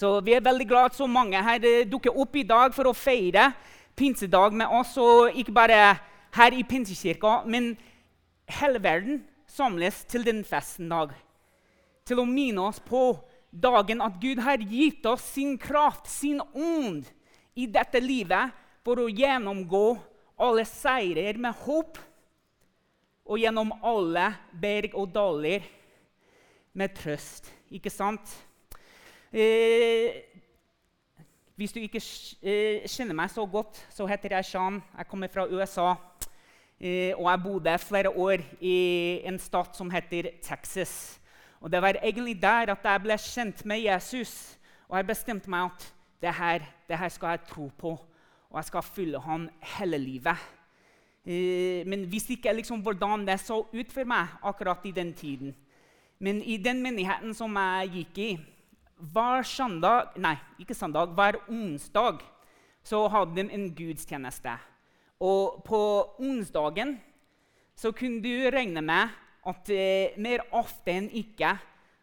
Så vi er veldig glad at så mange her dukker opp i dag for å feire pinsedag med oss. Og ikke bare her i Pinsekirka, men hele verden samles til den festen dag. Til å minne oss på dagen at Gud har gitt oss sin kraft, sin ånd, i dette livet for å gjennomgå alle seirer med håp og gjennom alle berg og daler med trøst. Ikke sant? Eh, hvis du ikke eh, kjenner meg så godt, så heter jeg Shan. Jeg kommer fra USA. Eh, og jeg bodde flere år i en stat som heter Texas. Og Det var egentlig der at jeg ble kjent med Jesus. Og jeg bestemte meg at det her, det her skal jeg tro på, og jeg skal følge han hele livet. Men visste ikke liksom hvordan det så ut for meg akkurat i den tiden. Men i den menigheten som jeg gikk i, hver søndag, nei, ikke søndag, hver onsdag så hadde de en gudstjeneste. Og på onsdagen så kunne du regne med at eh, mer ofte enn ikke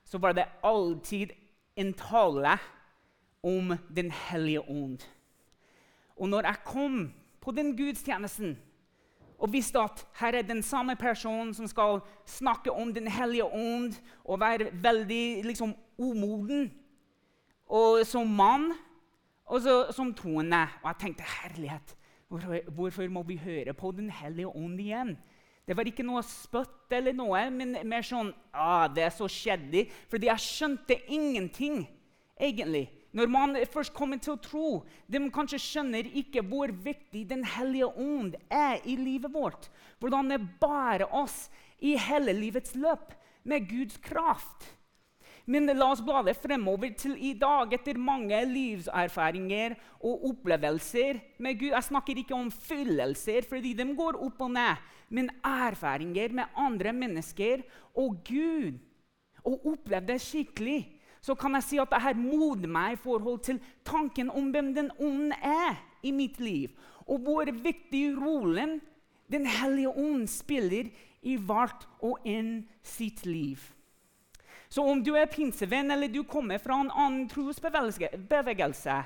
så var det alltid en tale om Den hellige ånd. Og når jeg kom på den gudstjenesten og visste at her er den samme personen som skal snakke om Den hellige ånd og være veldig liksom, umoden og som mann og så, som troende. Og jeg tenkte herlighet, hvorfor, hvorfor, må vi høre på Den hellige ånd igjen? Det var ikke noe spøtt eller noe, men mer sånn ah, Det er så kjedelig. Fordi jeg skjønte ingenting, egentlig. Når man først kommer til å tro, de kanskje skjønner ikke hvor viktig Den hellige ånd er i livet vårt. Hvordan det bærer oss i hele livets løp med Guds kraft. Men la oss blade fremover til i dag, etter mange livserfaringer og opplevelser med Gud. Jeg snakker ikke om fyllelser, fordi de går opp og ned, men erfaringer med andre mennesker og Gud. Og oppleve det skikkelig. Så kan jeg si at dette modner meg i forhold til tanken om hvem den ånden er i mitt liv. Og hvor viktig rollen Den hellige ånd spiller i hvert og en sitt liv. Så om du er pinsevenn eller du kommer fra en annen trosbevegelse,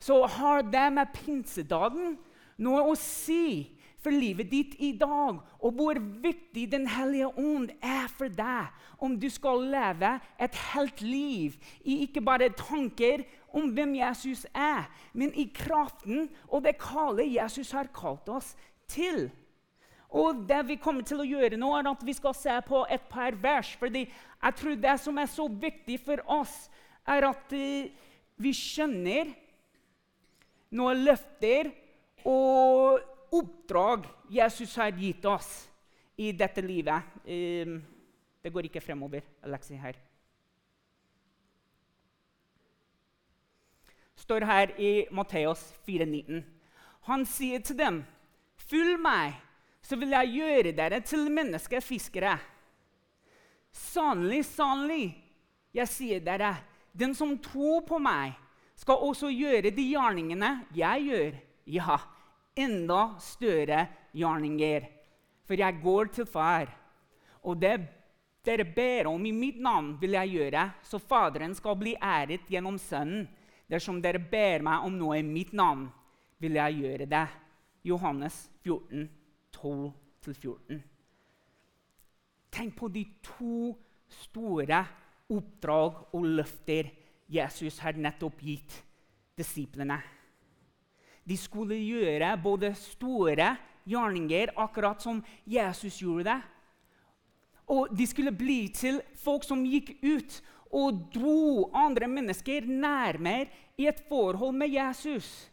så har det med pinsedagen noe å si for livet ditt i dag, og hvor viktig Den hellige ånd er for deg om du skal leve et helt liv i ikke bare tanker om hvem Jesus er, men i kraften og det kallet Jesus har kalt oss til. Og det vi kommer til å gjøre nå, er at vi skal se på et par vers. fordi jeg tror det som er så viktig for oss, er at uh, vi skjønner noen løfter og oppdrag Jesus har gitt oss i dette livet. Um, det går ikke fremover, Alexi her. står her i Matteus 4,19. Han sier til dem, 'Følg meg, så vil jeg gjøre dere til menneskefiskere.' Sannelig, sannelig, jeg sier dere, den som tror på meg, skal også gjøre de gjerningene jeg gjør. Ja, enda større gjerninger. For jeg går til far, og det dere ber om i mitt navn, vil jeg gjøre, så Faderen skal bli æret gjennom Sønnen. Dersom dere ber meg om noe i mitt navn, vil jeg gjøre det. Johannes 14, 12-14. Tenk på de to store oppdrag og løfter Jesus har nettopp gitt disiplene. De skulle gjøre både store gjerninger, akkurat som Jesus gjorde det. Og de skulle bli til folk som gikk ut og dro andre mennesker nærmere i et forhold med Jesus.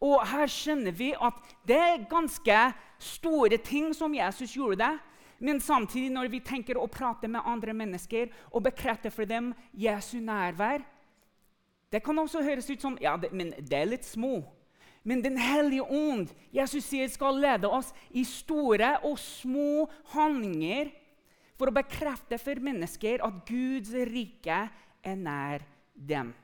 Og her skjønner vi at det er ganske store ting som Jesus gjorde. Men samtidig, når vi tenker å prate med andre mennesker og bekrefte for dem Jesu nærvær Det kan også høres ut som ja, det, men det er litt små. Men Den hellige ånd Jesus sier skal lede oss i store og små handlinger for å bekrefte for mennesker at Guds rike er nær dem.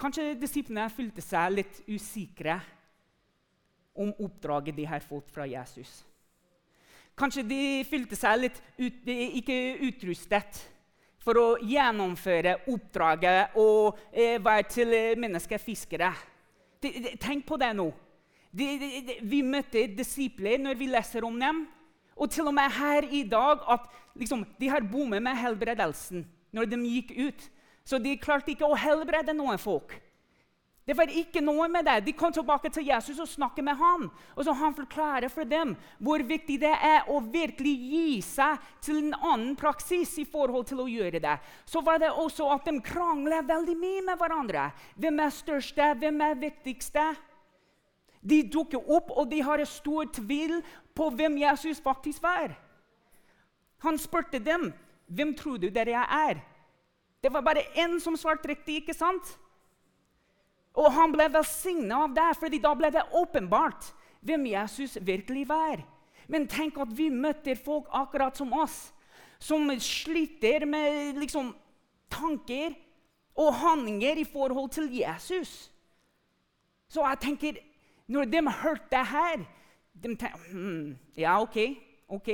Kanskje disiplene følte seg litt usikre om oppdraget de har fått fra Jesus. Kanskje de følte seg litt ut, ikke utrustet for å gjennomføre oppdraget og eh, være til eh, menneskefiskere. De, de, tenk på det nå. De, vi møter disipler når vi leser om dem. Og til og med her i dag at liksom, de har bommet med helbredelsen når de gikk ut. Så de klarte ikke å helbrede noen folk. Det var ikke noe med det. De kom tilbake til Jesus og snakket med ham. Og så Han forklarer for dem hvor viktig det er å virkelig gi seg til en annen praksis i forhold til å gjøre det. Så var det også at de krangler veldig mye med hverandre. Hvem er største? Hvem er viktigste? De dukker opp, og de har en stor tvil på hvem Jesus faktisk var. Han spurte dem, 'Hvem tror du dere er?' Det var bare én som svarte riktig, ikke sant? Og han ble velsigna av det, fordi da ble det åpenbart hvem Jesus virkelig var. Men tenk at vi møter folk akkurat som oss, som sliter med liksom, tanker og handlinger i forhold til Jesus. Så jeg tenker, når de hørte det her de tenker, hm, Ja, OK, OK.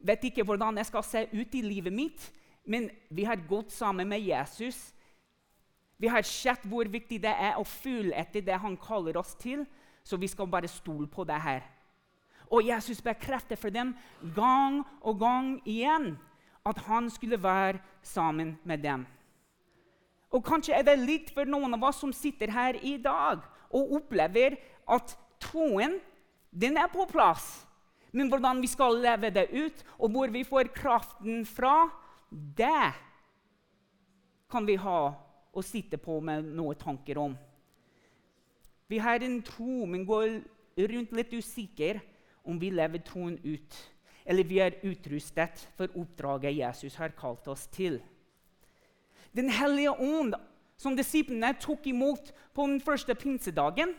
Vet ikke hvordan jeg skal se ut i livet mitt, men vi har gått sammen med Jesus. Vi har sett hvor viktig det er å følge etter det han kaller oss til, så vi skal bare stole på det her. Og Jesus bekrefter for dem gang og gang igjen at han skulle være sammen med dem. Og Kanskje er det litt for noen av oss som sitter her i dag og opplever at troen den er på plass. Men hvordan vi skal leve det ut, og hvor vi får kraften fra, det kan vi ha å sitte på med noen tanker om. Vi har en tro, men går rundt litt usikre om vi lever troen ut. Eller vi er utrustet for oppdraget Jesus har kalt oss til. Den hellige ånd, som disiplene tok imot på den første pinsedagen,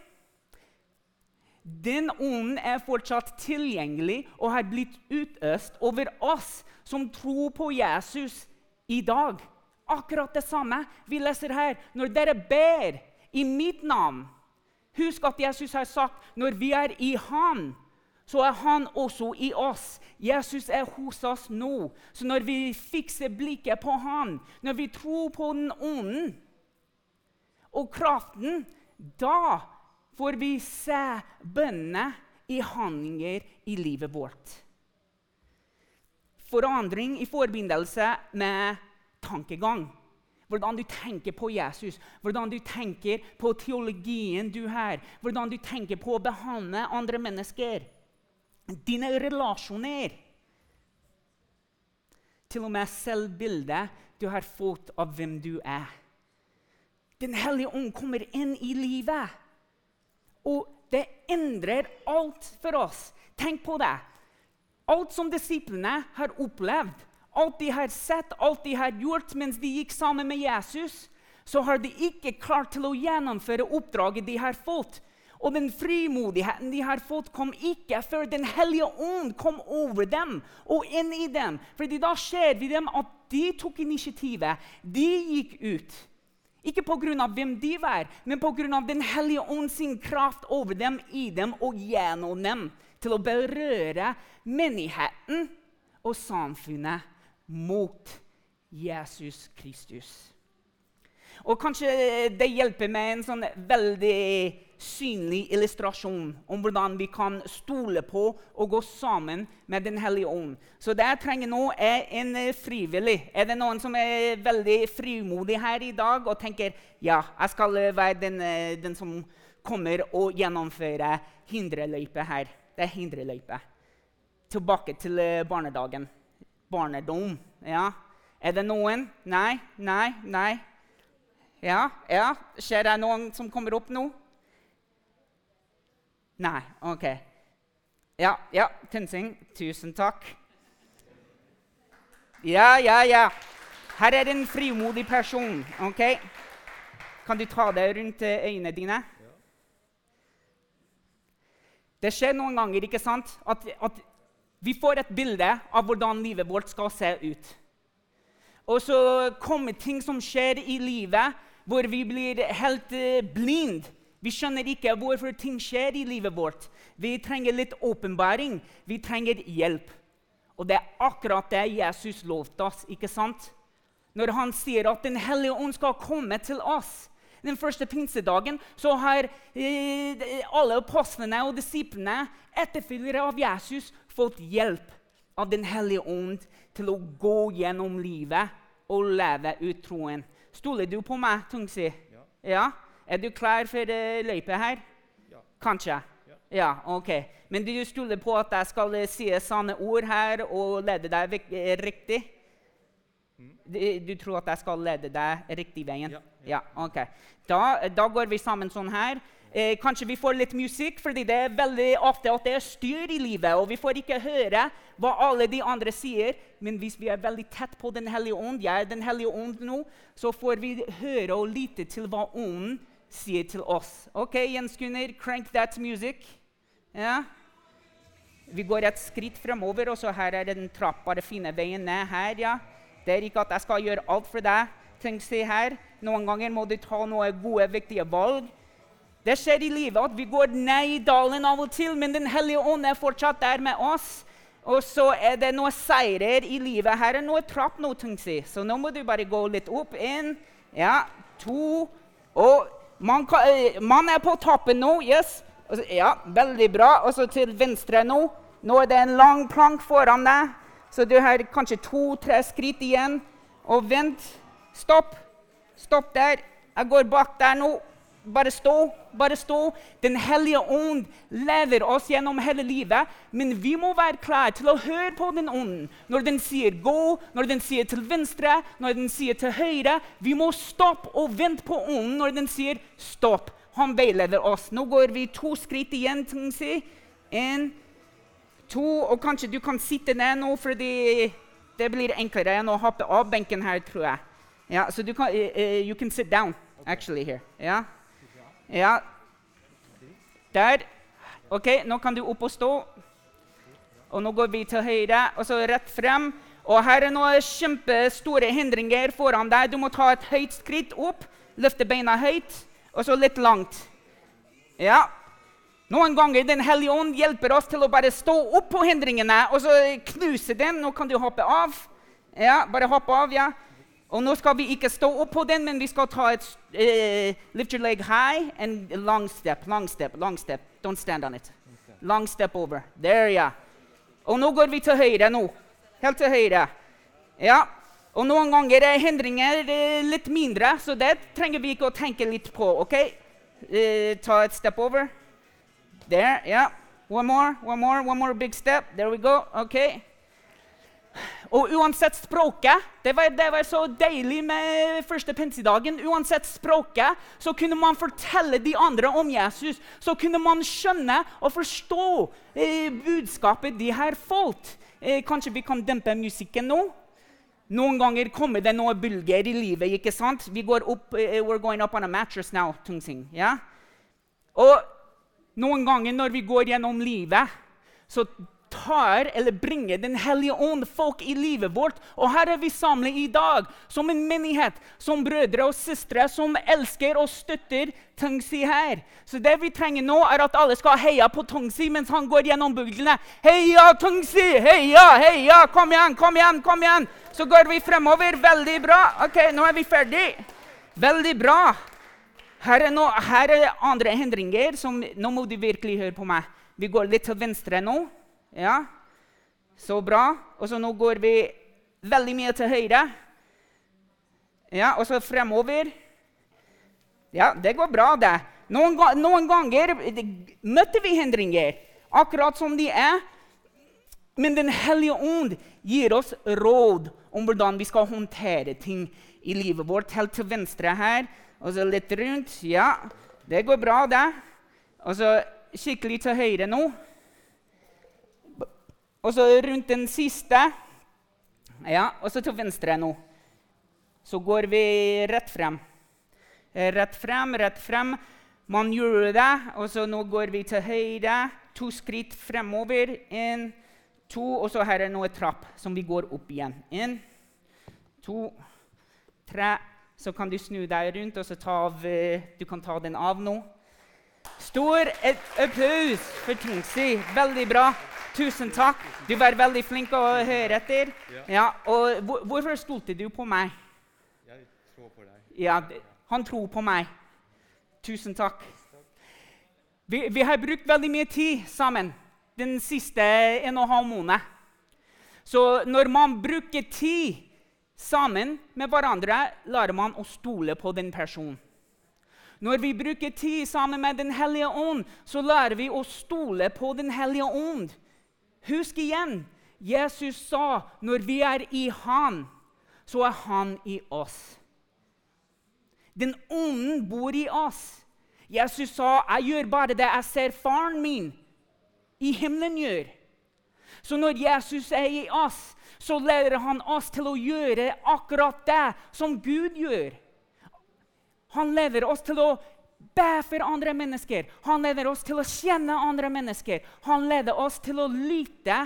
den ånden er fortsatt tilgjengelig og har blitt utøst over oss som tror på Jesus i dag. Akkurat det samme vi leser her. Når dere ber i mitt navn Husk at Jesus har sagt når vi er i Han, så er Han også i oss. Jesus er hos oss nå. Så når vi fikser blikket på Han, når vi tror på den ånden og kraften, da får vi se bønnene i handlinger i livet vårt. Forandring i forbindelse med tankegang. Hvordan du tenker på Jesus, hvordan du tenker på teologien du har. Hvordan du tenker på å behandle andre mennesker. Dine relasjoner. Til og med selvbildet du har fått av hvem du er. Den hellige ånd kommer inn i livet. Og det endrer alt for oss. Tenk på det. Alt som disiplene har opplevd, alt de har sett, alt de har gjort mens de gikk sammen med Jesus, så har de ikke klart til å gjennomføre oppdraget de har fått. Og den frimodigheten de har fått, kom ikke før Den hellige ånd kom over dem og inn i dem. Fordi da ser vi dem at de tok initiativet. De gikk ut. Ikke pga. hvem de var, men pga. Den hellige ånd sin kraft over dem, i dem og gjennom dem. Til å berøre menigheten og samfunnet mot Jesus Kristus. Og Kanskje det hjelper med en sånn veldig synlig illustrasjon om hvordan vi kan stole på og gå sammen med Den hellige ånd. Så det jeg trenger nå, er en frivillig. Er det noen som er veldig frimodig her i dag og tenker ja, jeg skal være den, den som kommer og gjennomfører hindreløype her? Det er hindreløype. Tilbake til barnedagen barnedom. Ja. Er det noen? Nei, nei, nei. Ja, ja. Skjer det noen som kommer opp nå? Nei. OK. Ja, ja. Tønsing, tusen takk. Ja, ja, ja. Her er det en frimodig person. ok? Kan du ta det rundt øynene dine? Det skjer noen ganger ikke sant? At, at vi får et bilde av hvordan livet vårt skal se ut. Og så kommer ting som skjer i livet, hvor vi blir helt uh, blind. Vi skjønner ikke hvorfor ting skjer i livet vårt. Vi trenger litt åpenbaring. Vi trenger hjelp. Og det er akkurat det Jesus lovte oss. ikke sant? når han sier at Den hellige ånd skal komme til oss. Den første pinsedagen så har eh, alle apostlene og disiplene, etterfølgere av Jesus, fått hjelp av Den hellige ånd til å gå gjennom livet og leve ut troen. Stoler du på meg, Tungsi? Ja. ja? Er du klar for uh, løypa her? Ja. Kanskje? Ja. ja. ok. Men du stoler på at jeg skal eh, si sanne ord her og lede deg eh, riktig? Du, du tror at jeg skal lede deg riktig veien? Ja. Ja ok. Da, da går vi sammen sånn her. Eh, kanskje vi får litt musikk, fordi det er veldig ofte at det er styr i livet. Og vi får ikke høre hva alle de andre sier. Men hvis vi er veldig tett på Den hellige ånd, jeg er Den hellige ånd nå, så får vi høre og lytte til hva ånden sier til oss. Ok, Jens Gunnar, crank that music. Ja. Vi går et skritt fremover, og så her er det en trapp. Bare finne veien ned her, ja. Det er ikke at jeg skal gjøre alt for deg. Tenk, se her. Noen ganger må du ta noen gode, viktige valg. Det skjer i livet at vi går ned i dalen av og til, men Den hellige ånd er fortsatt der med oss. Og så er det noen seirer i livet. Her er noe trapp noe si. Så nå må du bare gå litt opp. Én, ja, to Og man, kan, eh, man er på toppen nå. Yes. Ja, veldig bra. Og så til venstre nå. Nå er det en lang plank foran deg. Så du har kanskje to-tre skritt igjen. Og vent. Stopp. Stopp der. Jeg går bak der nå. Bare stå, bare stå. Den hellige ånd leder oss gjennom hele livet. Men vi må være klare til å høre på den ånden. Når den sier 'gå', når den sier 'til venstre', når den sier 'til høyre'. Vi må stoppe og vente på ånden når den sier 'stopp'. Han veileder oss. Nå går vi to skritt igjen. si. En, to, og kanskje du kan sitte ned nå, fordi det blir enklere enn å hoppe av benken her, tror jeg. Ja, so du kan, eh, eh, you can sit down, actually, here. Yeah? yeah. Der. OK, nå kan du opp og stå. Og nå går vi til høyre, og så rett frem. Og her er noen kjempestore hindringer foran deg. Du må ta et høyt skritt opp, løfte beina høyt, og så litt langt. Ja. Noen ganger Den hellige ånd hjelper oss til å bare stå opp på hindringene og så knuse den. Nå kan du hoppe av. Ja, bare hoppe av, ja. Og nå skal vi ikke stå opp på den, men vi skal ta et uh, Lift your leg high and long step, long step, long step. Don't stand on it. Long step over. There, ja. Og nå går vi til høyre nå. Helt til høyre. Ja. Og noen ganger er hindringer eh, litt mindre, så det trenger vi ikke å tenke litt på. ok? Uh, ta et step over. There, yeah. One more, one more, one more big step. There we go. ok. Og uansett språket det var, det var så deilig med første pinsedagen. Uansett språket så kunne man fortelle de andre om Jesus. Så kunne man skjønne og forstå eh, budskapet de her falt. Eh, kanskje vi kan dempe musikken nå? Noen ganger kommer det noen bølger i livet. ikke sant? Vi går opp, eh, We're going up on a mattress now. Tungsing, Yeah? Og noen ganger når vi går gjennom livet, så tar eller bringer Den hellige ånd folk i livet vårt. Og her er vi samlet i dag som en menighet, som brødre og søstre som elsker og støtter Tungsi her. Så det vi trenger nå, er at alle skal heie på Tungsi mens han går gjennom bygdene. Heia Tungsi! Heia, heia! Kom igjen, kom igjen, kom igjen! Så går vi fremover. Veldig bra. OK, nå er vi ferdig. Veldig bra. Her er, no, her er andre hindringer. som Nå må du virkelig høre på meg. Vi går litt til venstre nå. Ja, så bra. Og så nå går vi veldig mye til høyre. Ja, og så fremover. Ja, det går bra, det. Noen, noen ganger møter vi hindringer, akkurat som de er. Men Den hellige ånd gir oss råd om hvordan vi skal håndtere ting i livet vårt. Helt til venstre her, og så litt rundt. Ja, det går bra, det. Og så skikkelig til høyre nå. Og så rundt den siste. Ja, og så til venstre nå. Så går vi rett frem. Eh, Rett frem, rett frem. Man gjør det, og så nå går vi til høyre. To skritt fremover. Én, to, og så her er nå en trapp som vi går opp igjen. Én, to, tre. Så kan du snu deg rundt, og så ta av eh, Du kan ta den av nå. Stor applaus for Tingsi. Veldig bra. Tusen takk. Du var veldig flink å høre etter. Ja. Og hvor, hvorfor stolte du på meg? Jeg tror på deg. Ja, han tror på meg. Tusen takk. Vi, vi har brukt veldig mye tid sammen den siste en og en halv måned. Så når man bruker tid sammen med hverandre, lærer man å stole på den personen. Når vi bruker tid sammen med Den hellige ånd, så lærer vi å stole på Den hellige ånd. Husk igjen, Jesus sa når vi er i Han, så er Han i oss. Den ånden bor i oss. Jesus sa, 'Jeg gjør bare det jeg ser faren min i himmelen gjør'. Så når Jesus er i oss, så leder han oss til å gjøre akkurat det som Gud gjør. Han leder oss til å be for andre mennesker. Han leder oss til å kjenne andre mennesker. Han leder oss til å lytte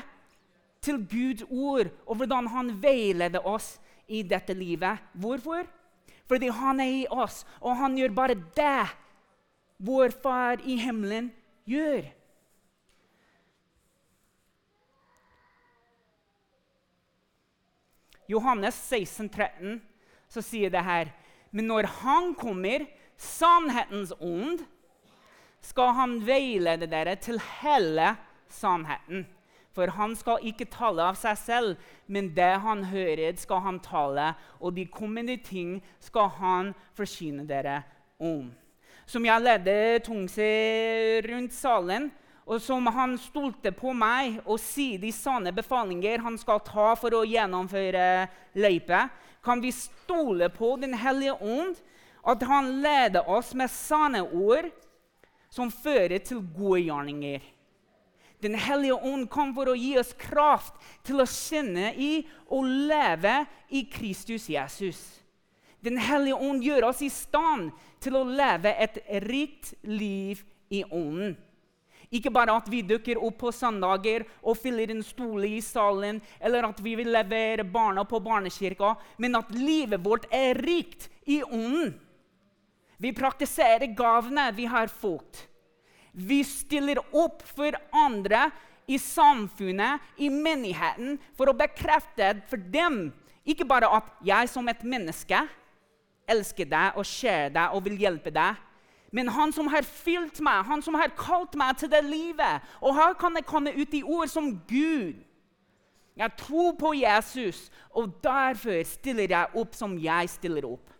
til Guds ord og hvordan han veileder oss i dette livet. Hvorfor? Fordi han er i oss, og han gjør bare det vår Far i himmelen gjør. Johannes 16, 13, så sier det her Men når han kommer, sannhetens ånd, skal han veilede dere til hele sannheten. For han skal ikke tale av seg selv, men det han hører, skal han tale, og de kommende ting skal han forsyne dere om. Som jeg ledde Tungse rundt salen, og som han stolte på meg og sier de sanne befalinger han skal ta for å gjennomføre løypet, kan vi stole på Den hellige ånd, at han leder oss med sanne ord som fører til gode gjerninger. Den hellige ånd kom for å gi oss kraft til å kjenne i og leve i Kristus Jesus. Den hellige ånd gjør oss i stand til å leve et rikt liv i ånden. Ikke bare at vi dukker opp på søndager og fyller en stol i salen, eller at vi vil levere barna på barnekirka, men at livet vårt er rikt i ånden. Vi praktiserer gavene vi har fått. Vi stiller opp for andre i samfunnet, i menigheten, for å bekrefte for dem ikke bare at jeg som et menneske elsker deg og ser deg og vil hjelpe deg, men han som har fylt meg, han som har kalt meg til det livet. Og her kan jeg komme ut i ord som Gud. Jeg tror på Jesus, og derfor stiller jeg opp som jeg stiller opp.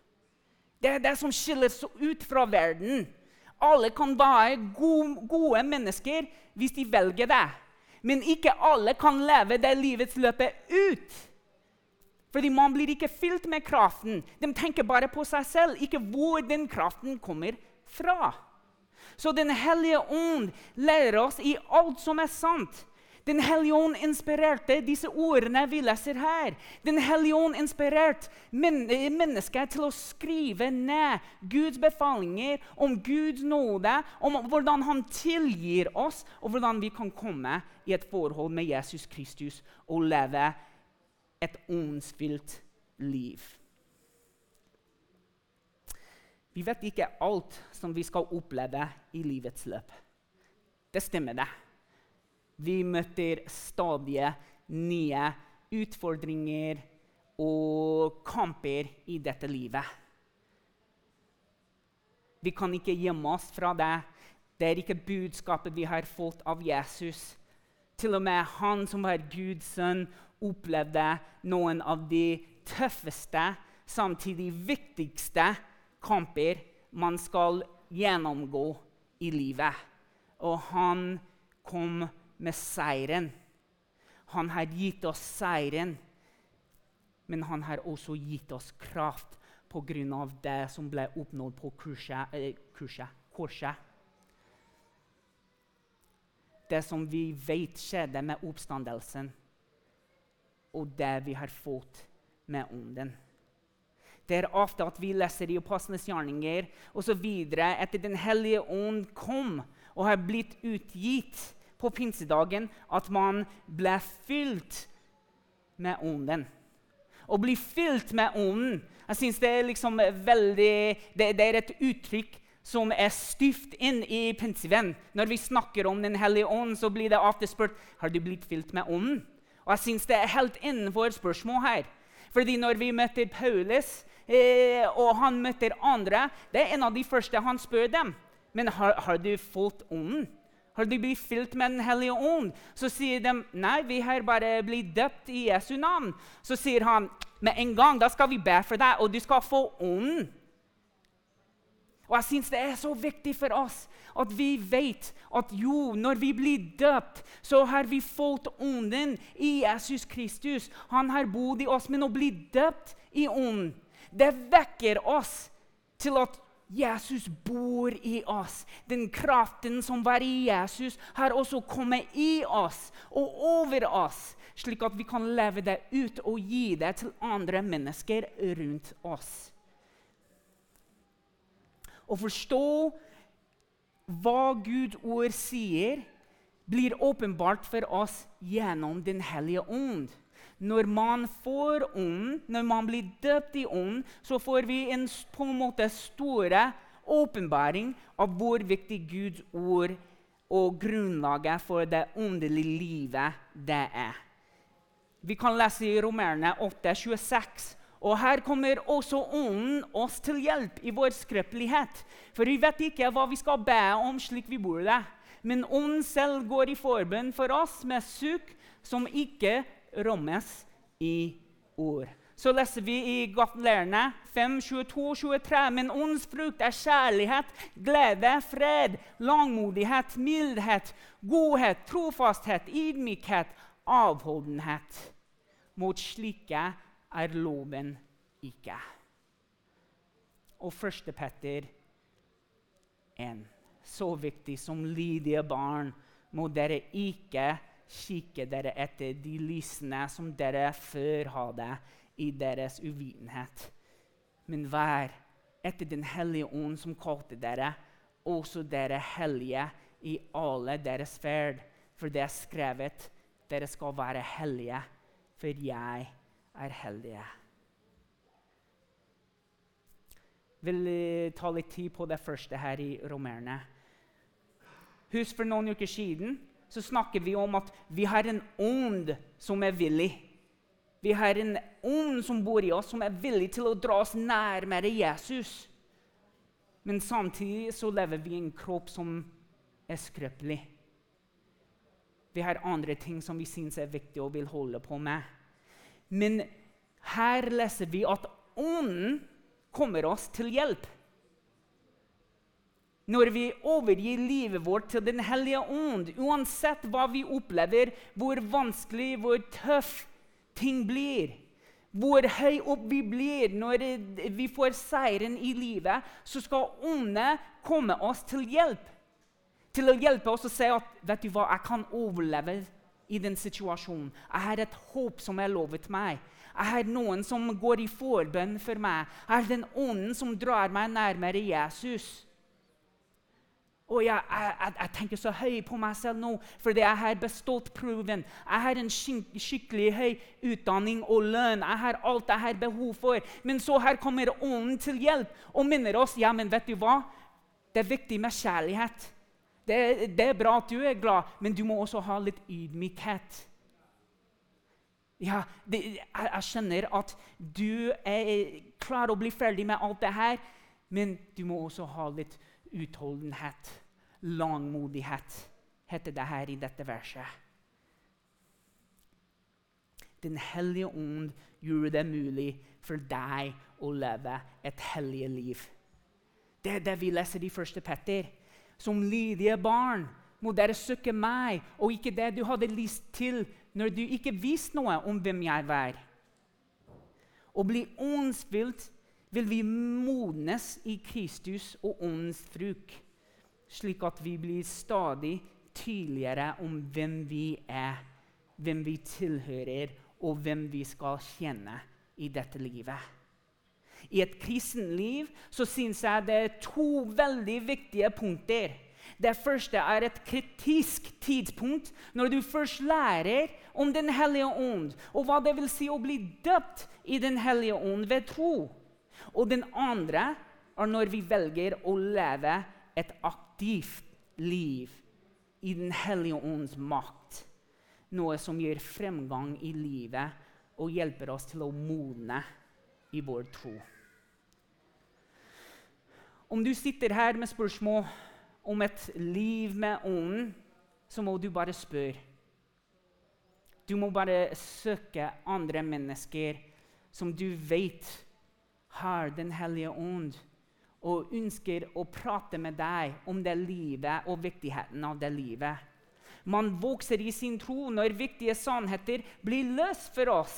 Det er det som skiller seg ut fra verden. Alle kan være gode, gode mennesker hvis de velger det. Men ikke alle kan leve det livets løpet ut. Fordi man blir ikke fylt med kraften. De tenker bare på seg selv, ikke hvor den kraften kommer fra. Så Den hellige ånd lærer oss i alt som er sant. Den hellige ånd inspirerte disse ordene vi leser her. Den hellige ånd inspirerte men mennesker til å skrive ned Guds befalinger om Guds nåde, om hvordan han tilgir oss, og hvordan vi kan komme i et forhold med Jesus Kristus og leve et åndsfylt liv. Vi vet ikke alt som vi skal oppleve i livets løp. Det stemmer, det. Vi møter stadig nye utfordringer og kamper i dette livet. Vi kan ikke gjemme oss fra det. Det er ikke budskapet vi har fått av Jesus. Til og med han som var Guds sønn, opplevde noen av de tøffeste, samtidig viktigste kamper man skal gjennomgå i livet. Og han kom med seieren. Han har gitt oss seieren, men han har også gitt oss kraft pga. det som ble oppnådd på kurset, eh, kurset, korset. Det som vi vet skjedde med oppstandelsen, og det vi har fått med ånden. Det er ofte at vi leser i Apostlenes gjerninger osv. etter Den hellige ånd kom og har blitt utgitt på pinsedagen, at man ble fylt med ånden. Å bli fylt med ånden jeg synes det er liksom veldig, det, det er et uttrykk som er stift inn i pinsevenn. Når vi snakker om Den hellige ånd, så blir det ofte spurt har du blitt fylt med ånden. Og jeg synes det er helt innenfor spørsmål her. Fordi når vi møter Paulus eh, og han møter andre, det er en av de første han spør dem. Men har, har du fått ånden? Har du blitt fylt med Den hellige ånd? Så sier de nei, vi har bare blitt døpt i Jesu navn. Så sier han med en gang da skal vi be for deg, og du skal få ånden. Og jeg syns det er så viktig for oss at vi vet at jo, når vi blir døpt, så har vi fått ånden i Jesus Kristus. Han har bodd i oss, men å bli døpt i ånden, det vekker oss til at Jesus bor i oss. Den kraften som var i Jesus, har også kommet i oss og over oss, slik at vi kan leve det ut og gi det til andre mennesker rundt oss å forstå hva Guds ord sier, blir åpenbart for oss gjennom Den hellige ånd. Når man får ånden, når man blir døpt i ånden, så får vi en på en måte store åpenbaring av hvor viktig Guds ord og grunnlaget for det åndelige livet det er. Vi kan lese i Romerne 8, 26. Og her kommer også Ånden oss til hjelp i vår skrøpelighet. For vi vet ikke hva vi skal be om slik vi bor det. Men Ånden selv går i forbønn for oss med sukk som ikke rommes i ord. Så leser vi i Gatlerne 5, 22, 23. Men åndens frukt er kjærlighet, glede, fred, langmodighet, mildhet, godhet, trofasthet, ydmykhet, avholdenhet. Mot slike er loven ikke. Og første Petter 1. Så viktig som lydige barn må dere ikke kikke dere etter de lysene som dere før hadde i deres uvitenhet. Men vær etter Den hellige ånd som kalte dere, også dere hellige i alle deres ferd. For det er skrevet, dere skal være hellige, for jeg er hellige. Jeg vil ta litt tid på det første her i Romerne. Husk for noen uker siden så snakker vi om at vi har en ånd som er villig. Vi har en ånd som bor i oss, som er villig til å dra oss nærmere Jesus. Men samtidig så lever vi i en kropp som er skrøpelig. Vi har andre ting som vi syns er viktig og vil holde på med. Men her leser vi at Ånden kommer oss til hjelp. Når vi overgir livet vårt til Den hellige ånd, uansett hva vi opplever, hvor vanskelig, hvor tøff ting blir, hvor høy opp vi blir når vi får seieren i livet, så skal åndene komme oss til hjelp. Til å hjelpe oss å si at vet du hva, jeg kan overleve i den situasjonen. Jeg har et håp som er lovet meg. Jeg har noen som går i forbønn for meg. Jeg har den ånden som drar meg nærmere Jesus. Og jeg, jeg, jeg, tenker så høy på meg selv nå fordi jeg har bestått proven. Jeg har en skikkelig høy utdanning og lønn. Jeg har alt jeg har behov for. Men så her kommer Ånden til hjelp og minner oss ja, men vet du hva? Det er viktig med kjærlighet. Det, det, er bra at du er glad, men du må også ha litt ydmykhet. Ja, det, jeg, jeg, skjønner at du er klar å bli ferdig med alt det her, men du må også ha litt utholdenhet. Langmodighet, heter det her i dette verset. Den hellige ånd gjorde det mulig for deg å leve et hellig liv. Det er det vi leser i 1. Petter. Som lydige barn må dere søke meg, og ikke det du hadde lyst til når du ikke visste noe om hvem jeg var. Å bli åndsfylt vil vi modnes i Kristus og åndens fruk, slik at vi blir stadig tydeligere om hvem vi er, hvem vi tilhører, og hvem vi skal kjenne i dette livet. I et kristenliv så syns jeg det er to veldig viktige punkter. Det første er et kritisk tidspunkt når du først lærer om Den hellige ånd, og hva det vil si å bli døpt i Den hellige ånd ved tro. Og den andre er når vi velger å leve et aktivt liv i Den hellige ånds makt. Noe som gir fremgang i livet og hjelper oss til å modne i vår tro. Om du sitter her med spørsmål om et liv med ånden, så må du bare spørre. Du må bare søke andre mennesker som du vet har Den hellige ånd, og ønsker å prate med deg om det livet og viktigheten av det livet. Man vokser i sin tro når viktige sannheter blir løst for oss.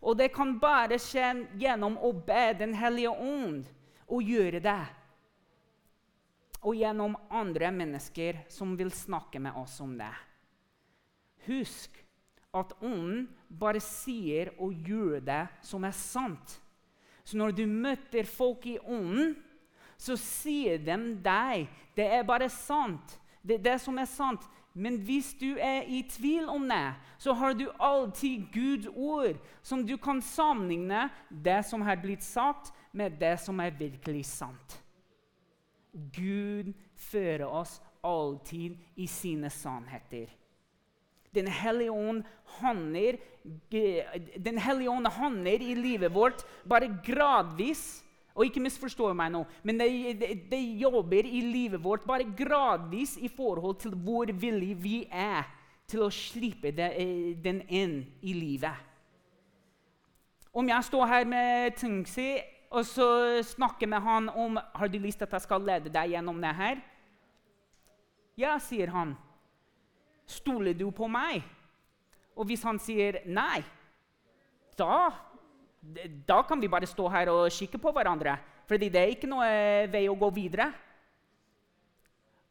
Og det kan bare skje gjennom å be Den hellige ånd og gjøre det. Og gjennom andre mennesker som vil snakke med oss om det. Husk at Ånden bare sier og gjør det som er sant. Så når du møter folk i Ånden, så sier de deg det er bare sant. Det er det som er sant. Men hvis du er i tvil om det, så har du alltid Guds ord, som du kan sammenligne det som har blitt sagt, med det som er virkelig sant. Gud fører oss alltid i sine sannheter. Den hellige ånd handler, handler i livet vårt bare gradvis. Og ikke misforstå meg nå, men det, det, det, jobber i livet vårt bare gradvis i forhold til hvor villig vi er til å slippe det, eh, den inn i livet. Om jeg står her med Tungsi og så snakker med han om har du lyst at jeg skal lede deg gjennom det her. Ja, sier han. Stoler du på meg? Og hvis han sier nei, da, da kan vi bare stå her og kikke på hverandre. Fordi det er ikke noe vei å gå videre.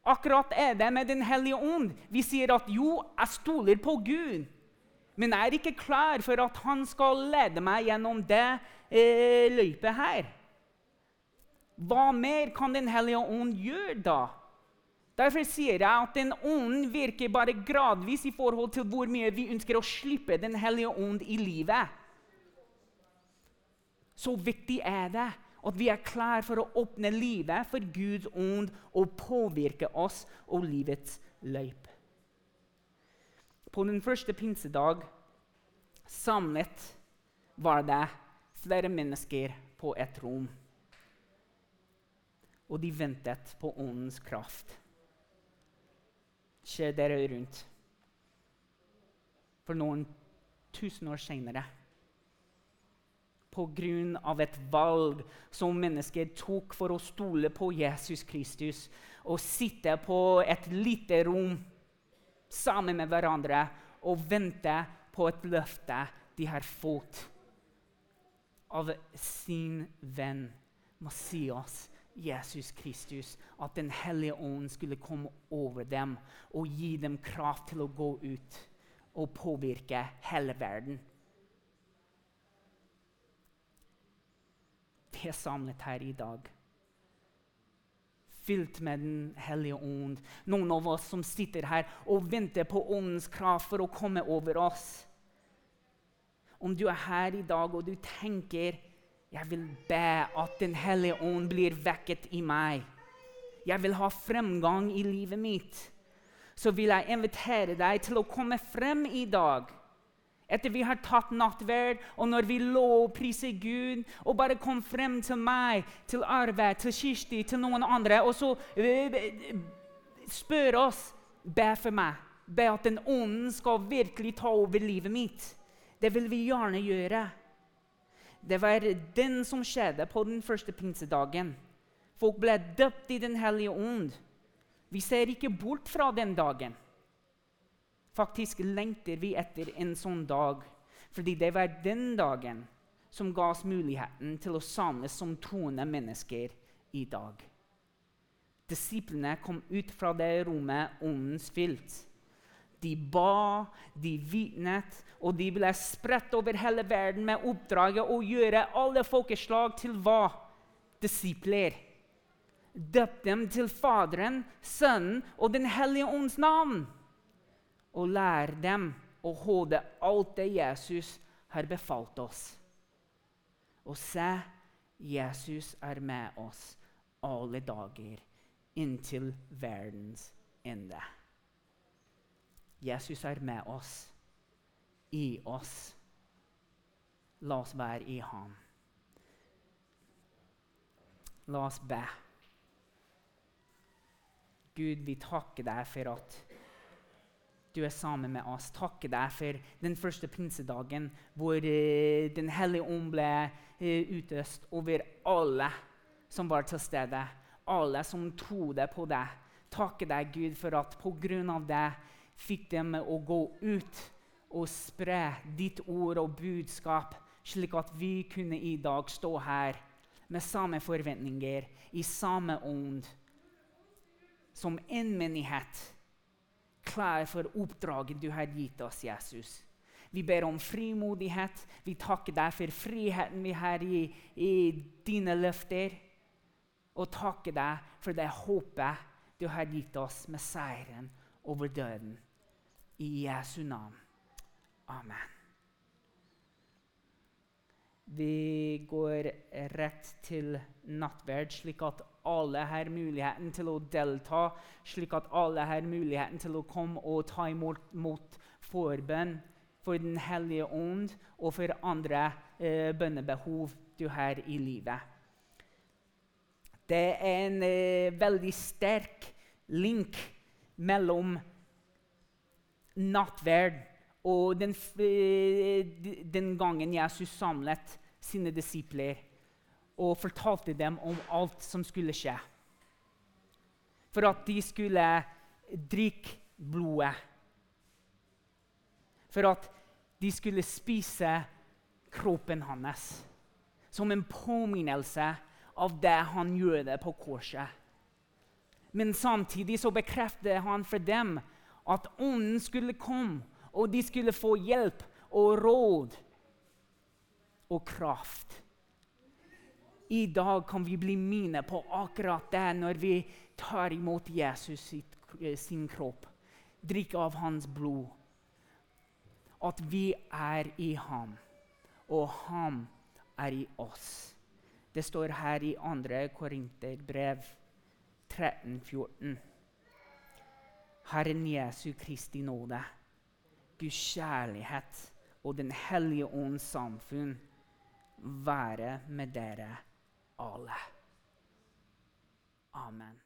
Akkurat er det med Den hellige ånd. Vi sier at jo, jeg stoler på Gud. Men jeg er ikke klar for at han skal lede meg gjennom det eh, løypet her. Hva mer kan Den hellige ånd gjøre da? Derfor sier jeg at Den ånden virker bare gradvis i forhold til hvor mye vi ønsker å slippe Den hellige ånd i livet. Så viktig er det at vi er klare for å åpne livet for Guds ånd og påvirke oss og livets løyp. På den første pinsedag samlet var det flere mennesker på et rom. Og de ventet på åndens kraft skjer dere rundt. For noen tusen år seinere. Pga. et valg som mennesket tok for å stole på Jesus Kristus og sitte på et lite rom sammen med hverandre og vente på et løfte de har fått av sin venn Messias Jesus Kristus, at Den hellige ånd skulle komme over dem og gi dem kraft til å gå ut og påvirke hele verden. Vi er samlet her i dag, fylt med Den hellige ånd. Noen av oss som sitter her og venter på åndens kraft for å komme over oss. Om du er her i dag og du tenker jeg vil be at Den hellige ånd blir vekket i meg. Jeg vil ha fremgang i livet mitt. Så vil jeg invitere deg til å komme frem i dag. Etter vi har tatt nattverd, og når vi lovpriser Gud, og bare kom frem til meg, til Arve, til Kirsti, til noen andre, og så eh, spør oss Be for meg. Be at den ånden skal virkelig ta over livet mitt. Det vil vi gjerne gjøre. Det var den som skjedde på den første pinsedagen. Folk ble døpt i Den hellige ånd. Vi ser ikke bort fra den dagen. Faktisk lengter vi etter en sånn dag, fordi det var den dagen som ga oss muligheten til å samles som troende mennesker i dag. Disiplene kom ut fra det rommet åndens fylt. De ba, de vitnet, og de ble spredt over hele verden med oppdraget å gjøre alle folkeslag til hva? Disipler. Døp dem til Faderen, Sønnen og Den hellige ånds navn. Og lær dem å holde alt det Jesus har befalt oss. Og se, Jesus er med oss alle dager inntil verdens ende. Jesus er med oss, i oss. La oss være i ham. La oss be. Gud, vi takker deg for at du er sammen med oss. Takker deg for den første pinsedagen hvor uh, Den hellige ånd ble uh, utøst over alle som var til stede. Alle som trodde på deg. Takker deg, Gud, for at på grunn av det fikk dem å gå ut og spre ditt ord og budskap, slik at vi kunne i dag stå her med samme forventninger, i samme ånd, som en menighet, klar for oppdraget du har gitt oss, Jesus. Vi ber om frimodighet. Vi takker deg for friheten vi har i, i dine løfter. Og takker deg for det håpet du har gitt oss med seieren over døden. I Jesu navn. Amen. Vi går rett til nattverd, slik at alle har muligheten til å delta. Slik at alle har muligheten til å komme og ta imot mot forbønn for Den hellige ånd og for andre eh, bønnebehov du har i livet. Det er en eh, veldig sterk link mellom nattverd og den, eh, den, gangen Jesus samlet sine disipler og fortalte dem om alt som skulle skje. For at de skulle drikke blodet. For at de skulle spise kroppen hans. Som en påminnelse av det han gjorde på korset. Men samtidig så bekreftet han for dem at ånden skulle komme og de skulle få hjelp og råd og kraft. I dag kan vi bli minnet på akkurat det når vi tar imot Jesus sitt, sin kropp, drikker av hans blod. At vi er i ham, og ham er i oss. Det står her i 2. Korinterbrev 13, 14. Herren Jesu Kristi nåde Guds kjærlighet og Den hellige ånds samfunn være med dere alle. Amen.